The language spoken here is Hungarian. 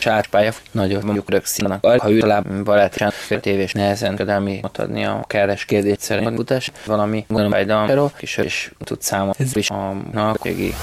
sárpálya, nagyobb mondjuk rögzítanak. Ha ő talán baletsen fél tévés nehezen ködelmi adni a keres kérdés szerint utas, valami gondolom egy és, és tud számolni. Ez is a napjogi